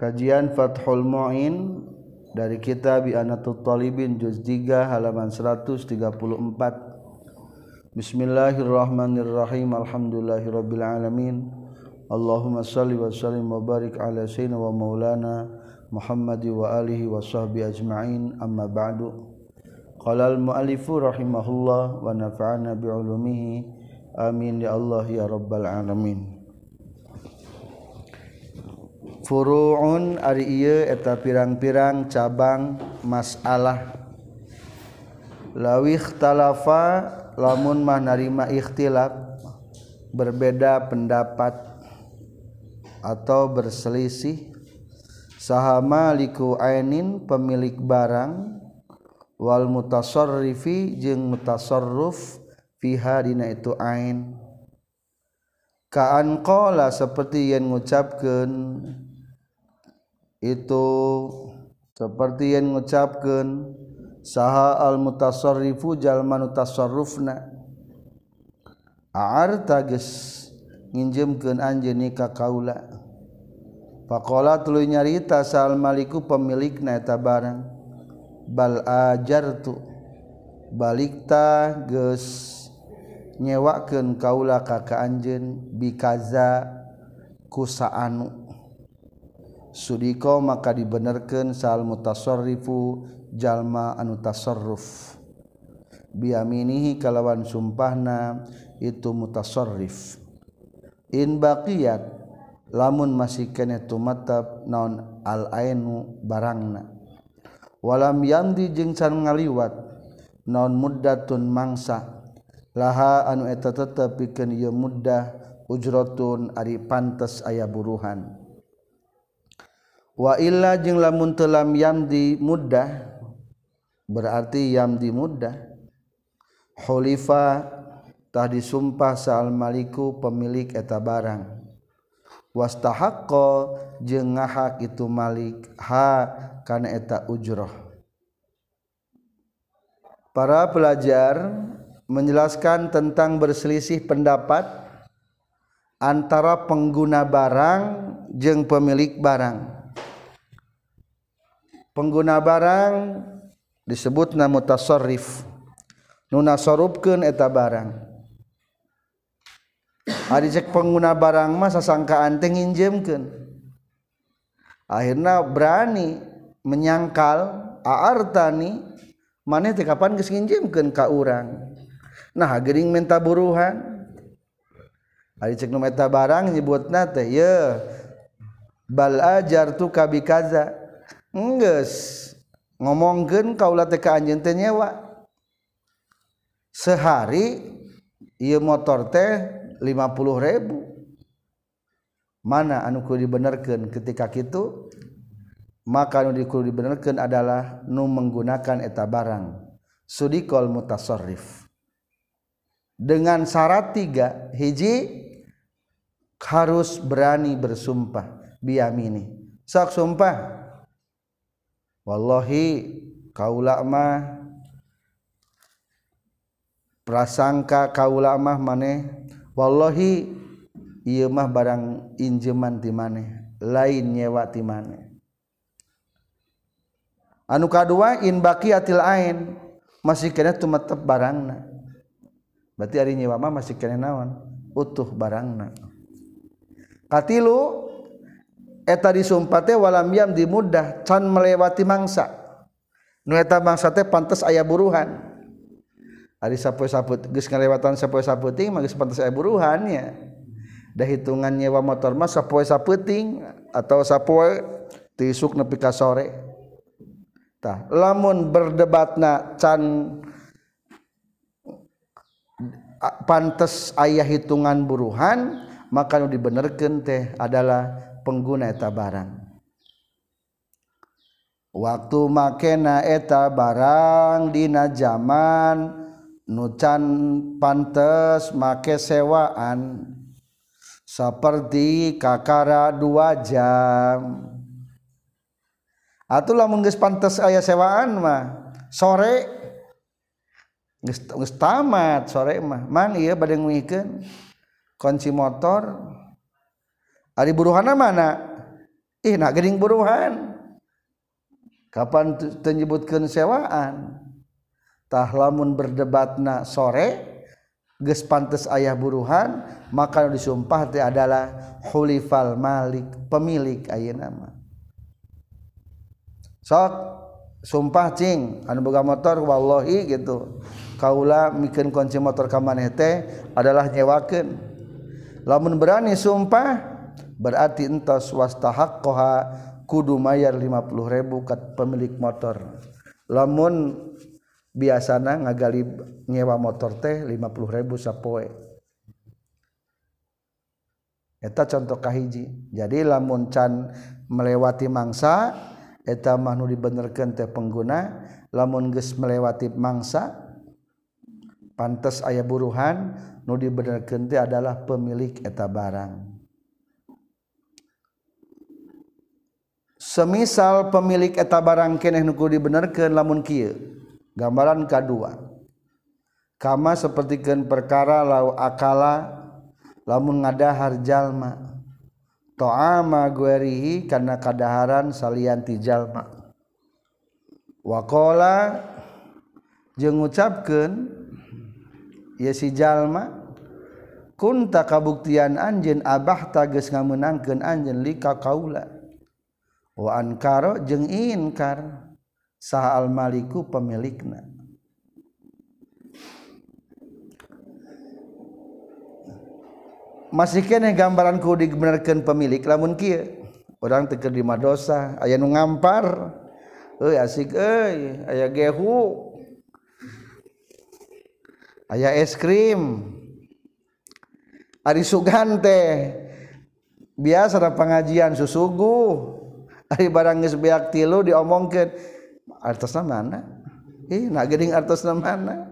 Kajian Fathul Mu'in dari kitab Anatul Talibin juz 3 halaman 134. Bismillahirrahmanirrahim. Alhamdulillahirabbil alamin. Allahumma salli wa sallim wa barik ala sayyidina wa maulana Muhammad wa alihi wa sahbihi ajma'in. Amma ba'du. Qala al-mu'allifu rahimahullah wa nafa'ana bi ulumihi. Amin ya Allah ya rabbal alamin. furuun ari ieu eta pirang-pirang cabang masalah. Lawih talafa lamun mah narima ikhtilaf berbeda pendapat atau berselisih sahama liku ainin pemilik barang wal mutasarrifi jeung mutasarruf fiha dina itu ain. Kaan qala seperti yang ngucapkeun itu seperti yang mengucapkan saha al mutasarrifu jalman tasarrufna aar tagis nginjemkeun anjeun ka kaula. Faqala tuluy nyarita sal maliku pemilikna eta barang. Bal ajartu balikta balik ta geus nyewakeun kaula ka ka anjeun bikaza kusaanu Sudiko maka dibenarkan sal mutasorrifu jalma anu tasorruf biaminihi kalawan sumpahna itu mutasorrif in baqiyat lamun masih kene tumatap naon al ainu barangna. Walam yamdi jeung can ngaliwat naon muddatun mangsa. Laha anu eta tetep pikeun ieu muddah ujratun ari pantes aya buruhan. Wailla jeng lamun telam yamdi mudah berarti yamdi mudah Khalifa tah disumpah saal maliku pemilik eta barang. Wastahaqqa jeung ngahak itu malik ha kana eta ujroh. Para pelajar menjelaskan tentang berselisih pendapat antara pengguna barang jeung pemilik barang pengguna barang disebut na mutasarrif nuna sorupkeun eta barang. Ari cek pengguna barang mah sasangkaan teh nginjemkeun. Akhirna berani menyangkal aartani maneh teh kapan geus nginjemkeun ka urang? Nah gering minta buruhan. Ari cek nu eta barang nyebutna teh ye bal ajar tu kabikaza ajartu ka bikaza ngomong kau nyewa. Sehari ia motor teh 50.000 mana anuku dibenarkan ketika itu maka dikul dibenarkan adalah nu menggunakan eta barang. Sudikol mutasrif dengan syarat tiga hiji harus berani bersumpah. Biamini. Sok sumpah Wallahi kaulama prasangka kaulamah maneh. Wallahi ieu mah barang injeman di maneh lain nyewa di maneh. Anu kadua in baqiyatil ain masih kena tumetep barangna. Berarti ari nyewa mah masih kena naon? Utuh barangna. Katilu eta disumpate walam yam di mudah can melewati mangsa. Nu eta mangsa teh pantes aya buruhan. Ari sapoe-sapoe geus ngalewatan sapoe-sapeuting mah geus pantes aya buruhannya da hitungan nyewa motor mah sapoe-sapeuting atau sapoe tisuk nepi ka sore. Tah lamun berdebatna can pantes ayah hitungan buruhan maka nu dibenerkeun teh adalah pengguna eta barang. Waktu makena eta barang dina zaman nucan pantes make sewaan seperti kakara dua jam. Atulah mengges pantes ayah sewaan mah sore. Geus tamat sore mah. Mang iya bade mihikeun kunci motor. hari buruhana mana? Ih nak gering buruhan. Kapan menyebutkan sewaan? Tahlamun berdebatna sore ges pantes ayah buruhan maka disumpah teh adalah hulifal malik pemilik ayah nama. Sok sumpah cing. Anu boga motor wallahi gitu. Kaula mikeun kunci motor ka maneh teh adalah nyewakeun. Lamun berani sumpah berarti entos wastahaqaha kudu mayar 50.000 kat pemilik motor. Lamun biasana ngagali nyewa motor teh 50.000 sapoe. Eta contoh kahiji. Jadi lamun can melewati mangsa eta mah nu dibenerkeun teh pengguna lamun geus melewati mangsa pantes aya buruhan nu dibenerkeun teh adalah pemilik eta barang. semisal pemilik eta barang keneh nuku dibenerkeun lamun kieu gambaran kadua kama sapertikeun perkara lau akala lamun ngadahar jalma. Ta'ama guerihi karena kadaharan salian ti jalma waqala jeung ngucapkeun ya si jalma kunta kabuktian anjeun abah tages ngamenangkeun anjeun lika kaula. wankaro jeung inkar sah almaliku pemilikna. Masih kene gambaran ku dibenerkeun pemilik lamun kieu. Orang teker di madosa aya nu ngampar. Euy asik euy aya gehu. Aya es krim. Ari sugante biasa ada pengajian susuguh. Ari barang geus beak tilu diomongkeun artosna mana? Ih, na artosna mana?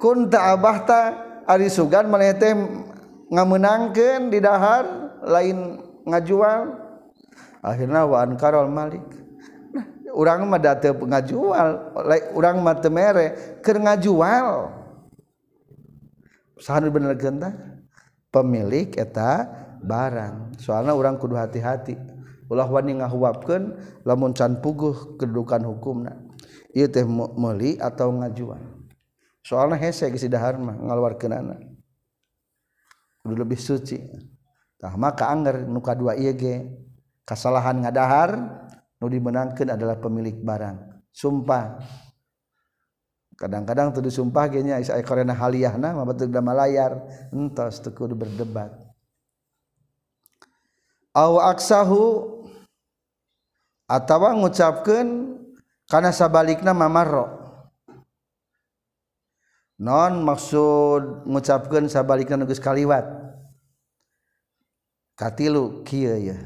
Kunta abahta ari sugan maneh teh ngameunangkeun di dahar lain ngajual akhirnya wa ankarol malik nah, urang mah da teu ngajual urang mah teu mere keur ngajual saha bener genta pemilik eta barang. Soalnya orang kudu hati-hati. Ulah wani ngahuapkeun lamun can puguh kedudukan hukumna. Ieu teh meuli atau ngajuan. Soalna hese geus dahar mah ngaluarkeunana. Kudu lebih suci. Tah maka angger nu kadua ieu ge. Kasalahan ngadahar nu dimenangkeun adalah pemilik barang. Sumpah. Kadang-kadang tuh disumpah ge nya is aya karena haliahna mah batur da malayar entos teu kudu berdebat. aksahu atawa ngucapkan karena sabalikna mamarro. Non maksud ngucapkan sabalikna nugus kaliwat. Katilu kieu ya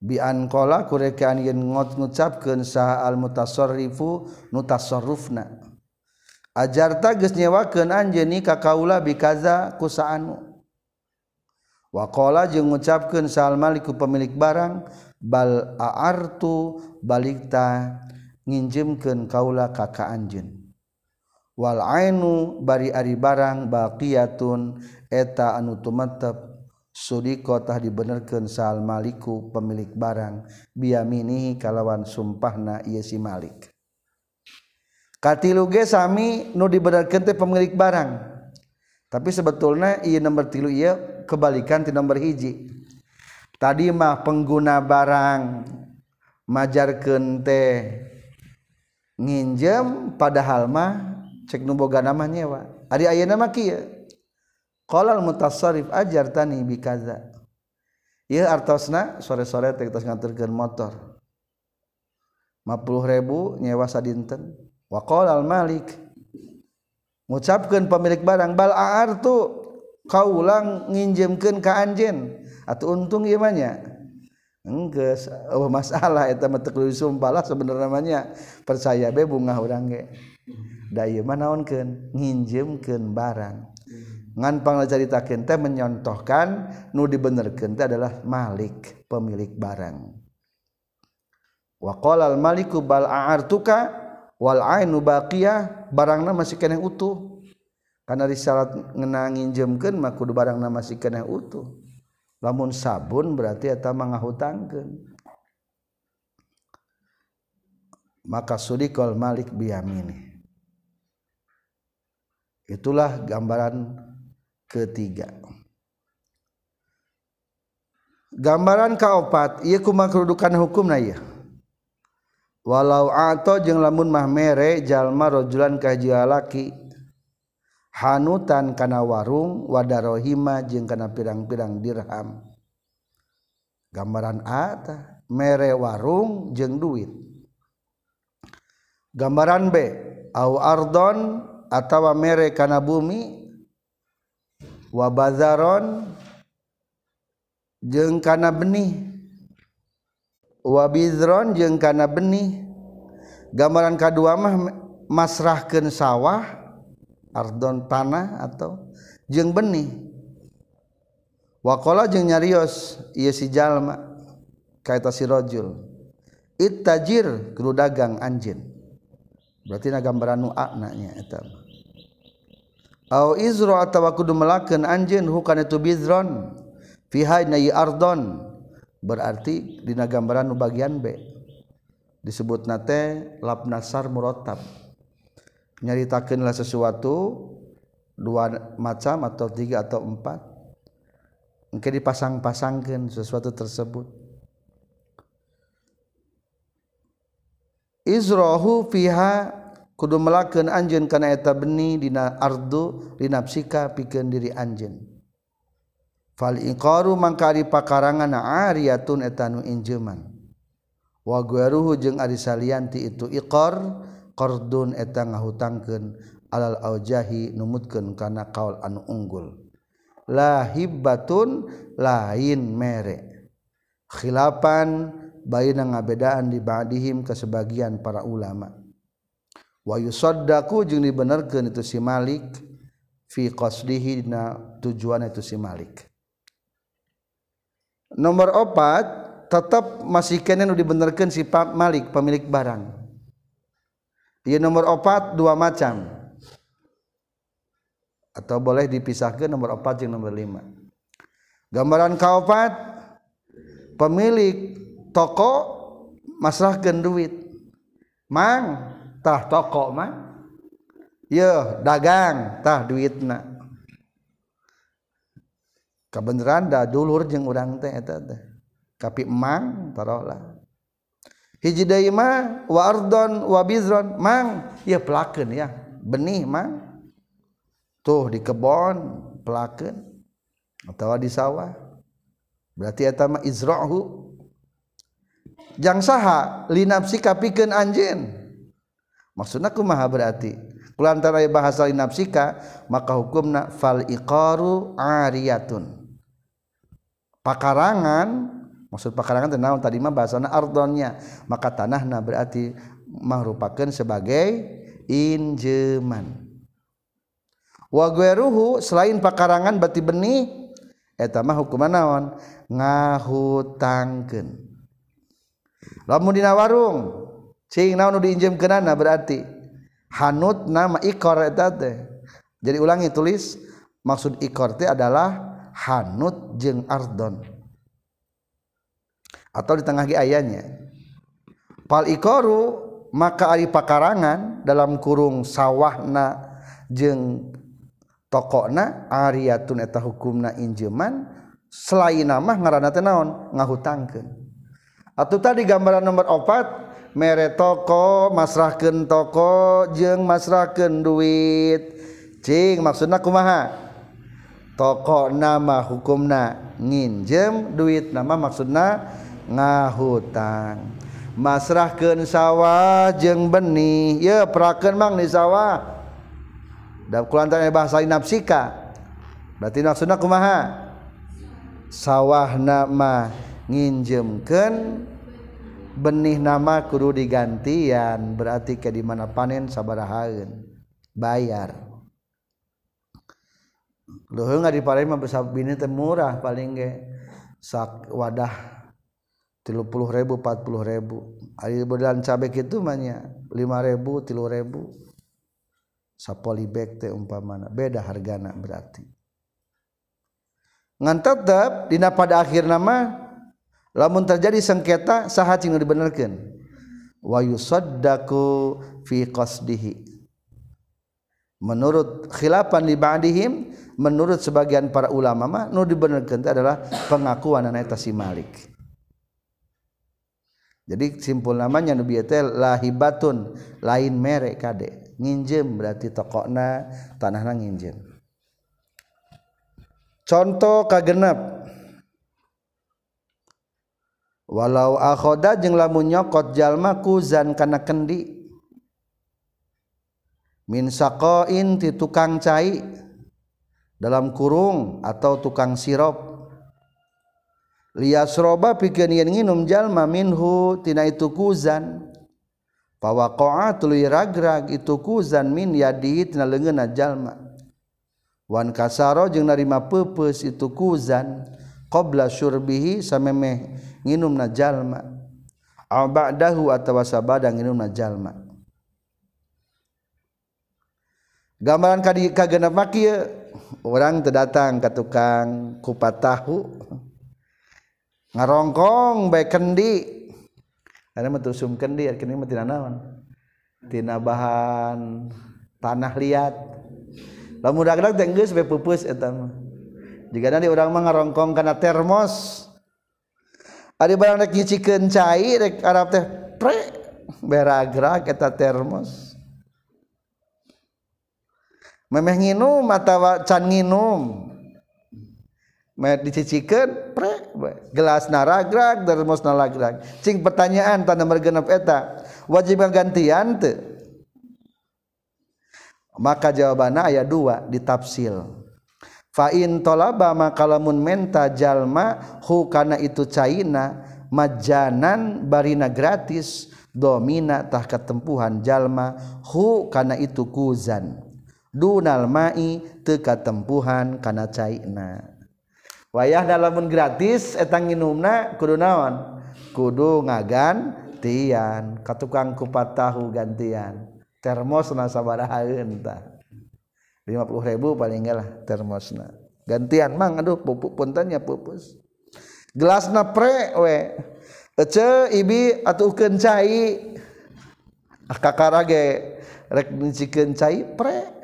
biankola kurekaan yen ngot ngucapkan sah al mutasorifu nutasorrufna ajarta geus nyewakeun anjeun ka kaula bikaza kusaanu wakola jeung mengucapkan salmaliku pemilik barang bal aartu balikta nginjemken kaula ka anjun wal ainu bari ari barang baqiyatun eta anu tumetep sudikotah dibenerkeun sal maliku pemilik barang biamini kalawan sumpahna ieu si malik. Katilu ge sami nu dibenerkeun teh pemilik barang. tapi sebetulnya ia nomor tilu ia kebalikan ti nomor hiji. Tadi mah pengguna barang majar kente nginjem padahal mah cek nuboga nama nyewa. Ari aya nama kia qalal mutasarrif ajar tani bikaza ieu artosna sore-sore teh tos nganterkeun motor. 50 ribu nyewa sadinten. Wa qalal malik. Mengucapkan pemilik barang bal tuh kau ulang nginjemkan ke anjen atau untung gimana enggak oh masalah itu metek sumpah lah sebenarnya namanya percaya be bunga orang ge. Daya manaonkeun nginjemkeun barang. Ngan pangla caritakeun teh menyontohkan nu dibenerkeun teh adalah malik pemilik barang. Wa qala al maliku bal a'artuka wal ainu baqiyah barangna masih kena utuh. Karena disyarat ngenangin jemkeun mah kudu barangna masih kena utuh. Namun sabun berarti menghutangkan maka Sudikol Malik biamini itulah gambaran ketiga. Gambaran kaopat ia kumakrudukan hukum na ya walau atau jeung lamun mah mere jalma rojulan kahiji lalaki hanutan kana warung wadarohima jeung kana pirang-pirang dirham. Gambaran ata mere warung jeung duit. Gambaran B au ardon atawa mere kana bumi. Wabazaron jeung kana benih. Wa bizron jeung kana benih. Gambaran kadua mah masrahkeun sawah ardon tanah atau jeng benih. Wakola jeng nyarios iya si jalma kaita si rojul. Ittajir kudu dagang anjin berarti na gambaran nu aknanya eta au izro atawa kudu melakeun anjeun hukana itu bizron. Fi hayna ardon berarti dina gambaran bagian B. Disebut nate lab nasar murotab nyaritakanlah sesuatu dua macam atau tiga atau empat mungkin dipasang-pasangkan sesuatu tersebut. Izrohu fiha kudu melakukan anjen karena eta beni dina ardu dinapsika pikeun diri anjen Falinqaru mangkari pakarangan ariyatun etanu injeman. Wa gueruhu jeung ari salianti itu iqar qardun eta ngahutangkeun alal aujahi numutkeun kana kaul anu unggul. La hibbatun lain mere. Khilapan baina ngabedaan di ba'dihim ke sebagian para ulama. Wa yusaddaqu jeung dibenerkeun itu si Malik fi qasdihi dina tujuan itu si Malik. nomor opat tetap masih kena nu dibenerkeun si Malik pemilik barang. Iya nomor opat dua macam. Atau boleh dipisahkan nomor opat yang nomor lima. Gambaran kaopat pemilik toko masrahkan duit. Mang tah toko mang. Yo dagang tah duitna. Kebenaran dah dulur jeng urang teh eta teh. Tapi emang taruhlah hijjiima wardon wabizron mang ya pelaken ya. Benih mang. Tuh di kebon pelaken atau di sawah. Berarti atama izrahu jang saha linapsika pikeun anjeun? Maksudna kumaha berarti? Kulantara bahasa linapsika maka hukumna fal iqaru ariyatun pakarangan maksud pakarangan tenang tadi mah bahasana ardonnya. Maka tanah nah berarti merupakan sebagai injeman. Wagueruhu selain pakarangan bati benih eta mah hukuman naon? Ngahutangkeun. Lamun dina warung cing naon nu diinjemkeunana berarti? Hanut nama ikor eta teh. Jadi ulangi tulis maksud ikor teh adalah hanut jeung ardon. Atau di tengah ayahnya. Pal ikoru maka ari pakarangan dalam kurung sawahna jeung tokona ariyatun eta hukumna injeman selain nama ngaranna teh naon? Ngahutangkeun. Atuh tadi gambaran nomor 4 mere toko masrahkeun toko jeung masrahkeun duit. Cing maksudna kumaha? Toko nama hukumna nginjem duit nama maksudna ngahutang. Masrahkan sawah jeng benih ya peraken mang di sawah. Dan kulantan bahasa nafsika berarti maksudnya kumaha? Sawah nama nginjemkan benih nama kudu digantian. Berarti ke di mana panen sabarahaeun bayar Luhung nggak diparai mah besar bini teh murah paling ge. Sak wadah tilu puluh ribu empat puluh ribu. Air bedan cabai itu mahnya lima ribu tilu ribu. Sapoli bag teh umpamana beda hargana berarti. Ngan tetap dina pada akhir nama lamun terjadi sengketa saha cing dibenerkeun? Wa yusaddaku fi qasdihi. Menurut khilafan li ba'dihim menurut sebagian para ulama mah nu dibenerkeun adalah pengakuan anak si Malik. Jadi simpul namanya Nabi teh lahibatun lain merek kade. Nginjem berarti tokokna tanahna nginjem. Contoh kagenap walau akhoda jeung lamun nyokot jalma kuzan kana kendi minsakoin ti tukang cai dalam kurung atau tukang sirop. Liasroba pikeun yen nginum jalma minhu tina itu kuzan. Pawaqa'a tuluy ragrag itu kuzan min yadi tina leungeunna jalma. Wan kasaro jeung narima peupeus itu kuzan. Qabla syurbihi samemeh nginumna jalma. Au ba'dahu atawa sabada nginumna jalma. gambaran kadi kagena urang orang terdatang ke tukang kupat tahu. Ngarongkong baik kendi. Ada metusum kendi kini mah tina naon? Tina bahan tanah liat. Lamun dagdag teh geus bae pupus eta mah. Jika nanti orang mah ngarongkong kana termos ada barang rek nyicikeun cai rek arab teh pre beragrag eta termos. memeh nginum mata can nginum. Dicicikan pre gelas naragrak termus naragrak cing pertanyaan tanda mergenep eta wajib gantian te maka jawabannya ayat dua ditafsil. Fa'in tolaba makalamun menta jalma hu kana itu caina majanan barina gratis domina tah ketempuhan jalma hu kana itu kuzan. Dunal mai teka tempuhan kana caina wayah lamun gratis etang nginumna kudu naon? Kudu ngagan tian katukang kupat tahu gantian. Termosna sabarahaeun tah 50 ribu paling enggak lah termosna. Gantian mang aduh pupuk puntennya pupus. Gelasna pre we. Ece ibi atukeun cai. Ah kakarage rek nyicikeun cai pre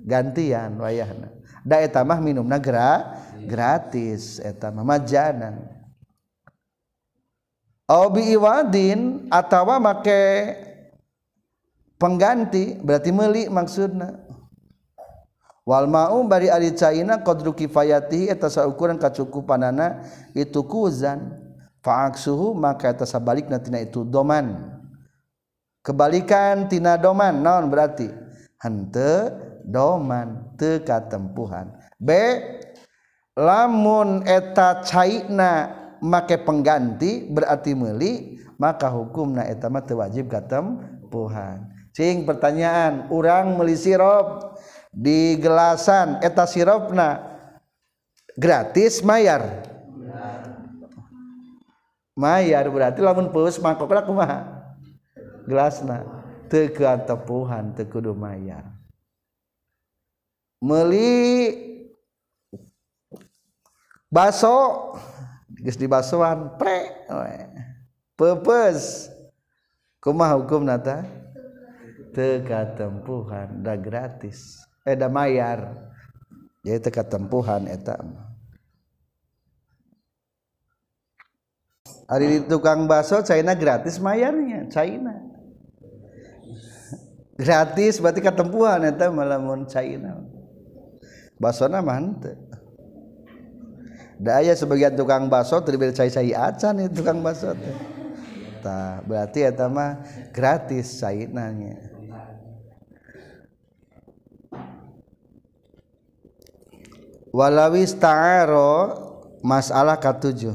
gantian wayahna. Da eta mah minumna gra gratis eta mah majanan au bi iwadin atawa make pengganti berarti meuli maksudna. Wal mau bari ari caina qadru kifayatihi eta saukuran kacukupanana itu kuzan. Fa'aksuhu maka eta sabalikna tina itu doman. Kebalikan tina doman naon berarti? hente doman teka tempuhan B lamun eta cairna make pengganti berarti meli maka hukum na etama wajib katempuhan. Cing pertanyaan orang meli sirup di gelasan eta sirupna gratis mayar. Mayar berarti lamun peus mangkok kumaha? Gelasna. Tepuhan tekudu mayyar meli. Baso. Di basoan pre pepes. Kumah hukum nata? Teka tempuhan da gratis. Eh da mayar. Jadi teka tempuhan eta Ari di tukang bakso China gratis mayarnya China gratis berarti ketempuhan eta malamun China bakso mah henteu. Da aya sebagian tukang bakso teu cai-cai acan itu tukang bakso teh. Berarti eta mah gratis China walawis ta'aro masalah katujuh.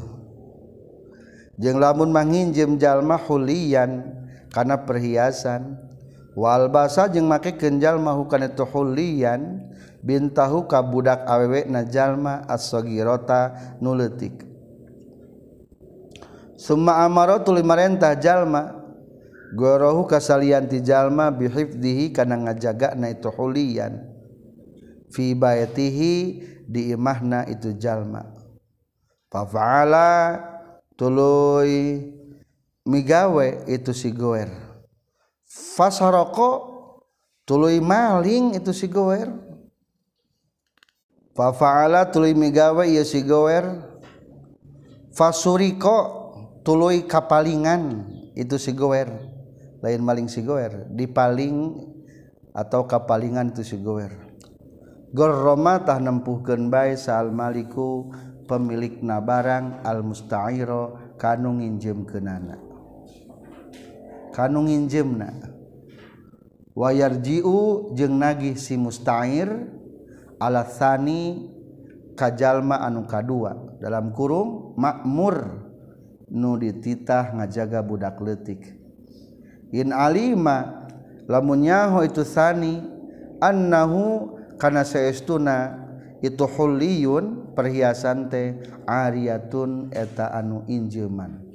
Jeung lamun manginjem jalma hulian karena perhiasan wal basa jeung make kenjal mahu kana tuhulian bintahu ka budak awewe na jalma as-sagirata nuletik summa amara tuluy marentah jalma gorohu kasalian ti jalma bihifdihi kana ngajaga na tuhulian fi baitihi di imahna itu jalma. Fa'ala tuluy migawe itu si goer. fasaroko tului maling itu si gower. Fafaala tului migawe ya si gower. Fasuriko tului kapalingan itu si gower. Lain maling si gower. Di paling atau kapalingan itu si gower. Gorroma tah nempuhkeun bae saal maliku pemilik nabarang al mustairo kanu nginjem kenana kanungin jemna wayar jiu jeung nagih si mustair alasani kajalma anu kadua dalam kurung makmur nu dititah ngajaga budak letik in alima lamunnyaho itu sani annahu kana seestuna itu huliyun perhiasan teh ariyatun eta anu injeman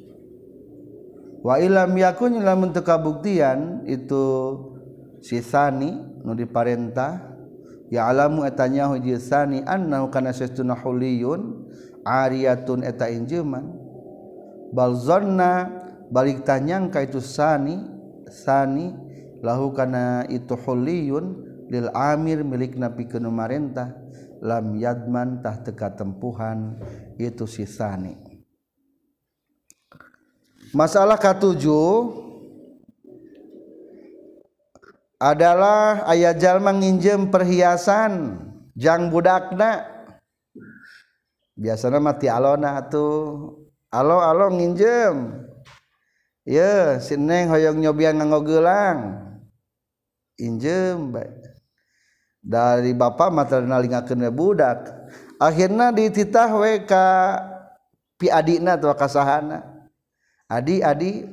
wa ilam yakun lamun teu kabuktian itu si sani nu diparentah ya alamu etanya hiji sani annahu kana sesuna huliyun ariyatun eta injeman bal zanna balik tanyangka itu sani sani lahu kana itu huliyun lil amir milik nabi kenu marentah lam yadman tah teka tempuhan itu si sani. Masalah ke-7 adalah ayah-jal menginjem perhiasan jang budakna. Biasanya mati alona tuh alo-alo nginjem. Ya sineng hoyong nyobian nganggo gelang injem baik dari Bapak materi budak. Akhirnya dititah WK piadina atau kasahana adi-adi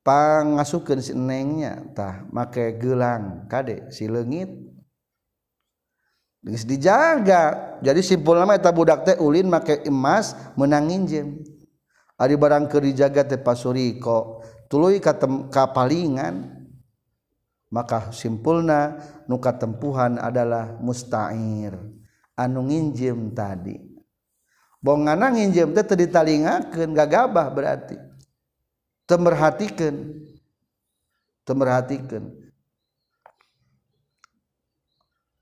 pangasukeun si nengnya tah make gelang kade si leungit. Geus dijaga. Jadi simpulna nama eta budak teh ulin make emas menang nginjem. Ari barang keur dijaga teh pasuriko tuluy ka kapalingan maka simpulna nu katempuhan adalah mustair. Anu nginjem tadi. Bongana nginjem teh teu ditalingakeun gagabah berarti. temerhatikan. Temerhatikan.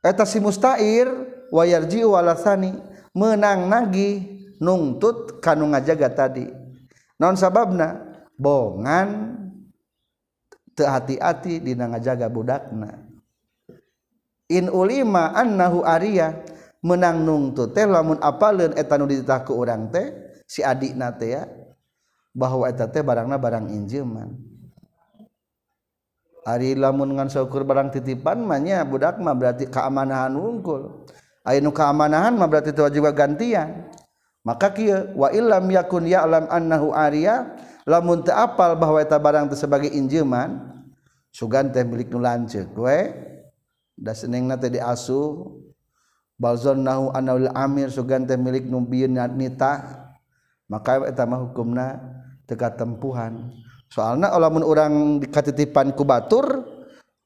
Eta si mustair wayarji walasani menang nagi nungtut kanu ngajaga tadi. Non sababna bongan teu hati-hati dina ngajaga budakna. In ulima annahu ariya menang nungtut teh lamun apaleun eta nu ditah ku urang teh si adik teh ya bahwa eta teh barangna barang injeman Ari lamun ngan syukur barang titipan mahnya budak mah berarti keamanahan unggul ayeuna nu keamanahan mah berarti wajib gantian. Maka kieu wa illam yakun ya'lam annahu ariya lamun teu apal bahwa eta barang teh sebagai injeman sugan teh milik nu lanceuk we. Da senengna teh diasuh. Balzonnahu anaul amir sugan teh milik nu bieun nitah. Maka eta mah hukumna teka tempuhan soalnya lamun orang dikatitipan ku batur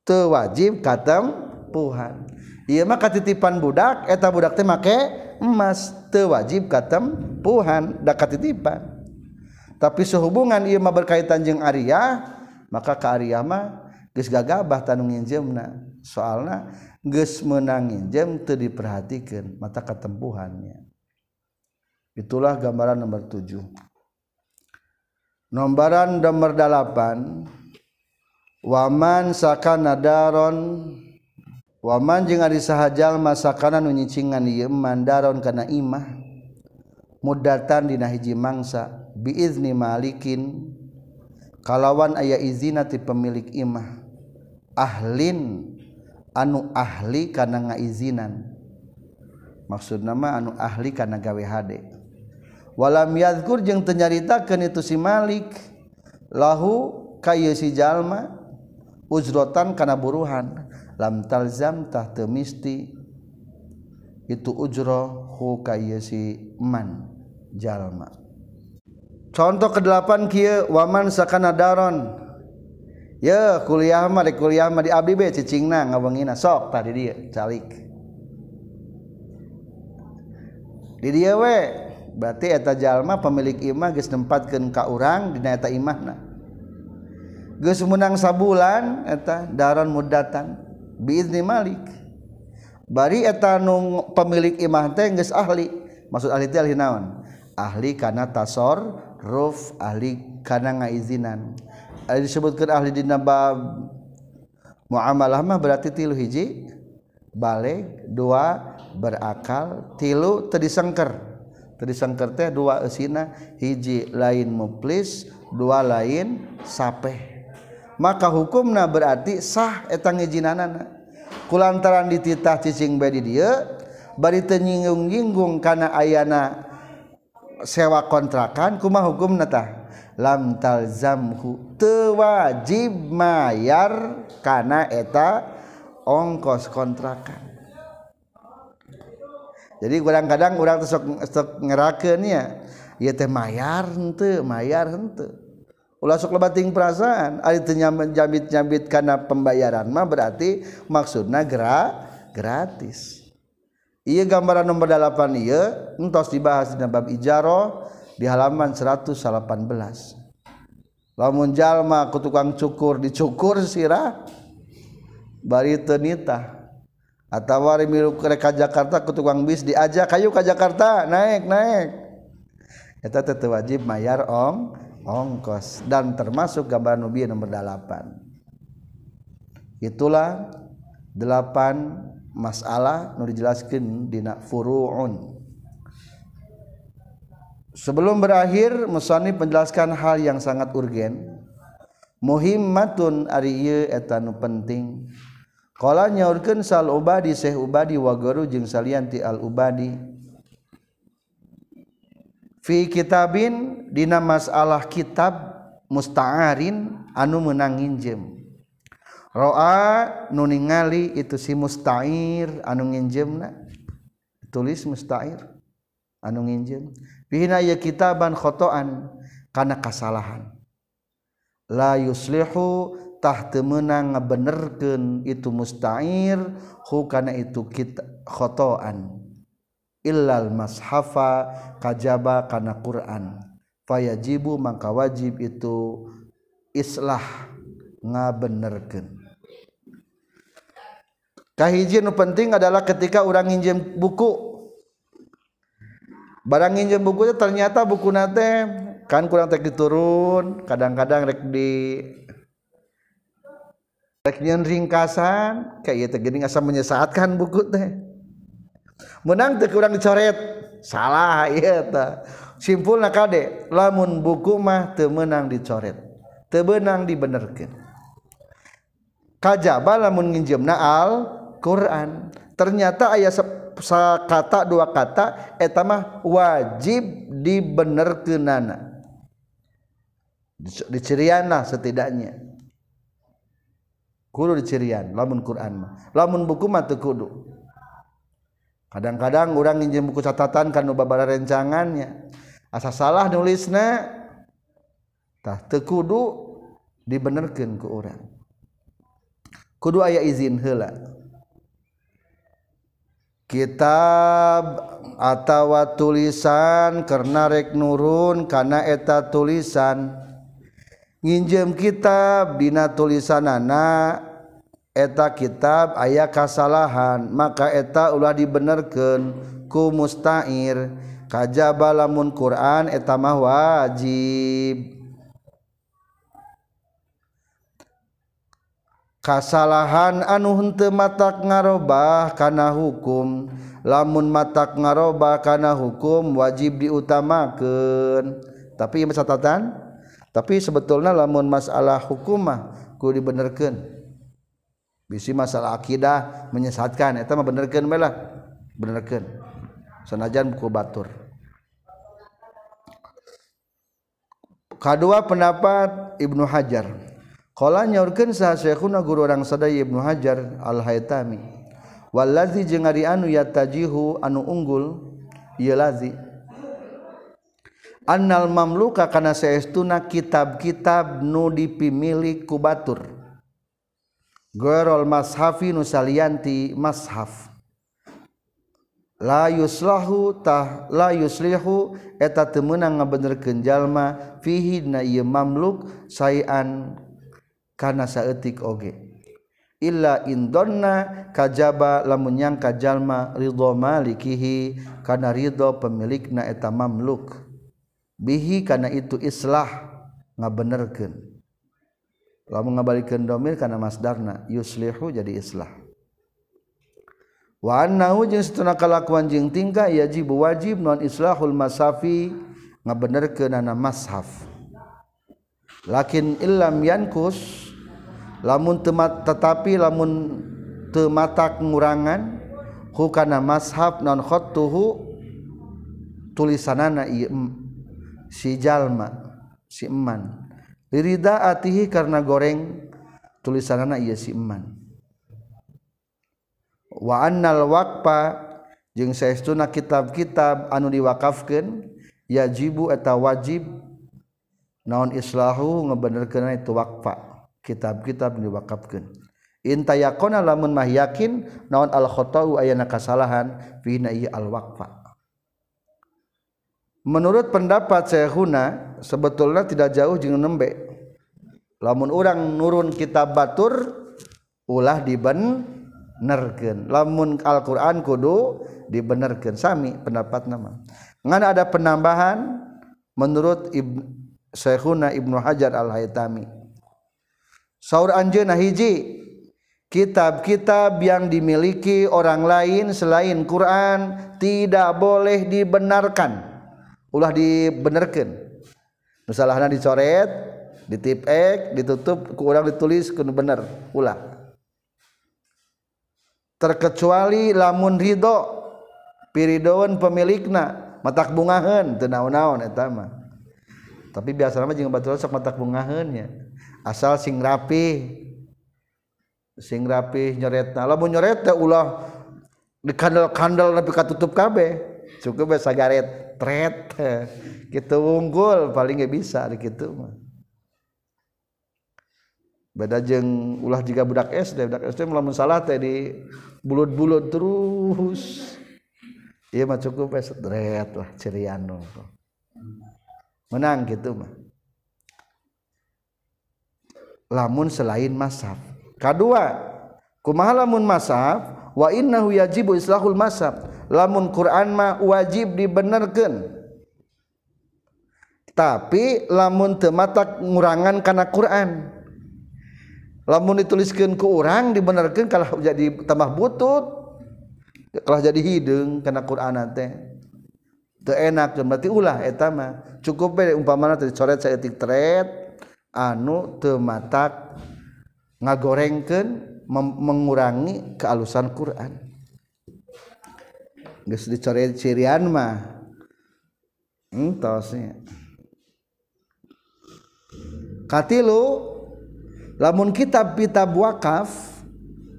teu wajib katempuhan. Ieu mah katitipan budak eta budak teh make emas teu wajib katempuhan da katitipan. Tapi sehubungan ieu mah berkaitan jeung aria maka ka aria mah geus gagabah tanu nginjeumna. Soalna geus meunang nginjem teu diperhatikeun mata katempuhannya. Itulah gambaran nomor 7 Nombaran nomor 8 Waman sakana daron. Waman jeung ari sahajal masakana nu nyicingan ieu mandaron kana imah. Mudatan dina hiji mangsa biizni malikin. Kalawan aya izina ti pemilik imah. Ahlin anu ahli kana ngaizinan. Maksud nama anu ahli kana gawe hade. walam yadkur jeung tenyaritakeun itu si Malik. Lahu kaya si jalma uzrotan kana buruhan lam talzam tah teu misti. Itu ujro hu kayu si man jalma. Contoh kedelapan kieu waman sakana daron. Ya kuliah mah di kuliah mah di abdi be cicingna ngawengina sok tadi dia calik. Di dia we. berarti eta jalma pemilik imah geus nempatkeun ka urang dina eta imahna. Geus menang sabulan eta daron mudatan. Biizni malik. Bari eta nu pemilik imah teh geus ahli. Maksud ahli teh ahli naon? Ahli kana tasor ruf ahli kana ngaizinan. Ahli disebutkan ahli dina bab muamalah mah berarti tilu hiji balik dua berakal tilu tadi sengker tadi sangker teh dua esina hiji lain muplis dua lain sapeh. Maka hukumna berarti sah etang ijinanana kulantaran dititah cicing badi dia bari tenyinggung-nyinggung karena ayana sewa kontrakan kuma hukum natah lam talzamhu tewajib mayar karena eta ongkos kontrakan. jadi kadang-kadang orang ngerakennya ya teh mayar hente mayar hente ulah sok lebating perasaan. Ari teu nyambit-nyambit kana pembayaran mah berarti maksudna gra gratis. Iya gambaran nomor 8 iya entos dibahas di bab ijaroh di halaman 118. Lamun jalma ku tukang cukur dicukur sirah bari teu nitah. atawari miru ka Jakarta ke tukang bis diajak kayu ka Jakarta naik naik. Itu tetap wajib mayar ong ongkos. Dan termasuk gambar nubi nomor 8 itulah 8 masalah nu dijelaskan dina furuun. Sebelum berakhir musani menjelaskan hal yang sangat urgen. Muhimmatun ari eta nu penting. Kala nyaurkeun sal ubadi Syekh Ubadi wa guru jeung salianti al ubadi. Fi kitabin dina masalah kitab musta'arin anu meunang nginjem. Roa nu ningali itu si musta'ir anu nginjemna. Tulis musta'ir anu nginjem. Bihina ya kitaban khotoan kana kasalahan. La yuslihu menang benerken itu mustahir hukana itu kita khotoan. Illal mashafa kajaba kana Quran. Fayajibu maka wajib itu islah ngabenerkeun. Kahiji nu penting adalah ketika orang nginjem buku. Barang nginjem buku itu ternyata buku nate kan kurang tek diturun kadang-kadang rek di Reknyan ringkasan kayak gitu asa menyesatkan buku teh. Menang teh kurang dicoret. Salah iya ta simpulna kade lamun buku mah teu menang dicoret teu menang dibenerkeun. Kajaba lamun nginjemna al Quran ternyata aya kata dua kata eta mah wajib dibenerkeunana. Diciriana setidaknya kudu dicirian lamun Quran mah. Lamun buku mah teu kudu. Kadang-kadang orang nginjem buku catatan kan nu babara rencangannya. Asa salah nulisna tah teu kudu dibenerkeun ku urang. Kudu aya izin heula. Kitab atawa tulisan karena rek nurun karena eta tulisan nginjem kitab dina tulisanana eta kitab aya kasalahan maka eta ulah dibenerkeun ku mustair kajaba lamun Quran eta mah wajib. Kasalahan anu henteu matak ngarobah kana hukum. Lamun matak ngarobah kana hukum wajib diutamakeun. Tapi ieu catatan tapi sebetulnya lamun masalah hukumah ku dibenerkan bisi masalah akidah menyesatkan itu mah benerkan melah benerkan sanajan buku batur. Kedua pendapat Ibnu Hajar. Qala nyaurkeun sah syekhuna guru orang sadaya Ibnu Hajar Al-Haytami wallazi jeung ari anu yatajihu anu unggul ieu lazi annal mamluka kana saestuna kitab-kitab nu dipimili ku batur. Gorol mashafi nu salianti mashaf. Layuslahutah layuslihu eta temenang ngabener kenjallma fihi na mamluk sayan kana saetik oge. Illa indonna kajaba lamun nyangka jalma ridho malikihi kana ridho pemilikna eta mamluk bihi kana itu islah ngabenerkeun. Lamun ngabalikeun domir kana masdarna yuslihu jadi islah. Wa annahu jeung satuna kalakuan jeung tingkah yajib wajib non islahul masafi ngabenerkeun ana mashaf. Lakin illam yankus lamun temat tetapi lamun tematak ngurangan hukana mashab non khattuhu tulisanana ieu si jalma si eman. Lirida atihi karena goreng tulisanana ieu si eman. Wa annal waqfa jeung saestuna kitab-kitab anu diwakafkeun yajibu eta wajib naon islahu ngabenerkeun itu waqfa kitab-kitab diwakafkeun. Intayakona lamun mah yakin naon al khata'u ayana kasalahan fi al waqfa menurut pendapat Syekhuna sebetulnya tidak jauh jeung nembe. Lamun orang nurun kitab batur ulah dibenerkeun. Lamun Al-Qur'an kudu dibenerkeun. Sami pendapat nama. Ngan ada penambahan menurut Ibn Syekhuna Ibnu Hajar Al-Haytami. Saur anjeuna hiji kitab-kitab yang dimiliki orang lain selain Quran tidak boleh dibenarkan ulah dibenerkan nusalahna dicoret ditipek ditutup ku orang ditulis kudu bener ulah. Terkecuali lamun ridho piridoan pemilikna matak bungahan teu naon-naon eta mah. Tapi biasa mah jeung batu sok matak bungahan ya asal sing rapi sing rapi nyoretna. Lamun nyoret teh ulah dikandel-kandel tapi katutup kabeh. Cukup bae sagaret. Tret gitu unggul paling nggak bisa gitu mah. Beda jeng ulah jika budak SD budak SD melamun salah teh di bulut-bulut terus. Iya mah cukup bisa tret lah ceriano menang gitu mah. Lamun selain masaf. Kedua kumaha lamun masaf? Wa innahu yajibu islahul masaf lamun Quran mah wajib dibenerkeun. Tapi lamun tematak ngurangan karena Quran. Lamun dituliskan ke orang dibenerkeun kalah jadi tambah butut kalah jadi hidung karena Quran teh. Teu enak berarti ulah eta mah. Cukup be umpamana teh coret saya etik tret anu tematak ngagorengkan mengurangi kealusan Quran. Geus dicore cirian mah. Entosnya katilu lamun kitab-kitab wakaf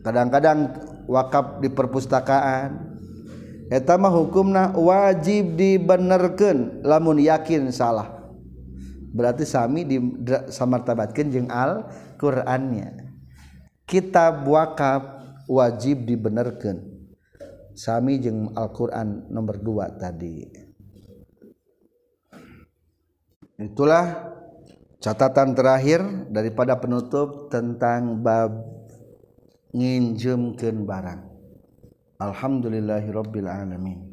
kadang-kadang wakaf di perpustakaan eta mah hukumna wajib dibenerkeun lamun yakin salah. Berarti sami di samartabatkeun jeung al Qur'annya kitab wakaf wajib dibenerkeun sami jeung Alquran nomor 2 tadi. Itulah catatan terakhir daripada penutup tentang bab nginjemkeun barang. Alhamdulillahirabbil alamin.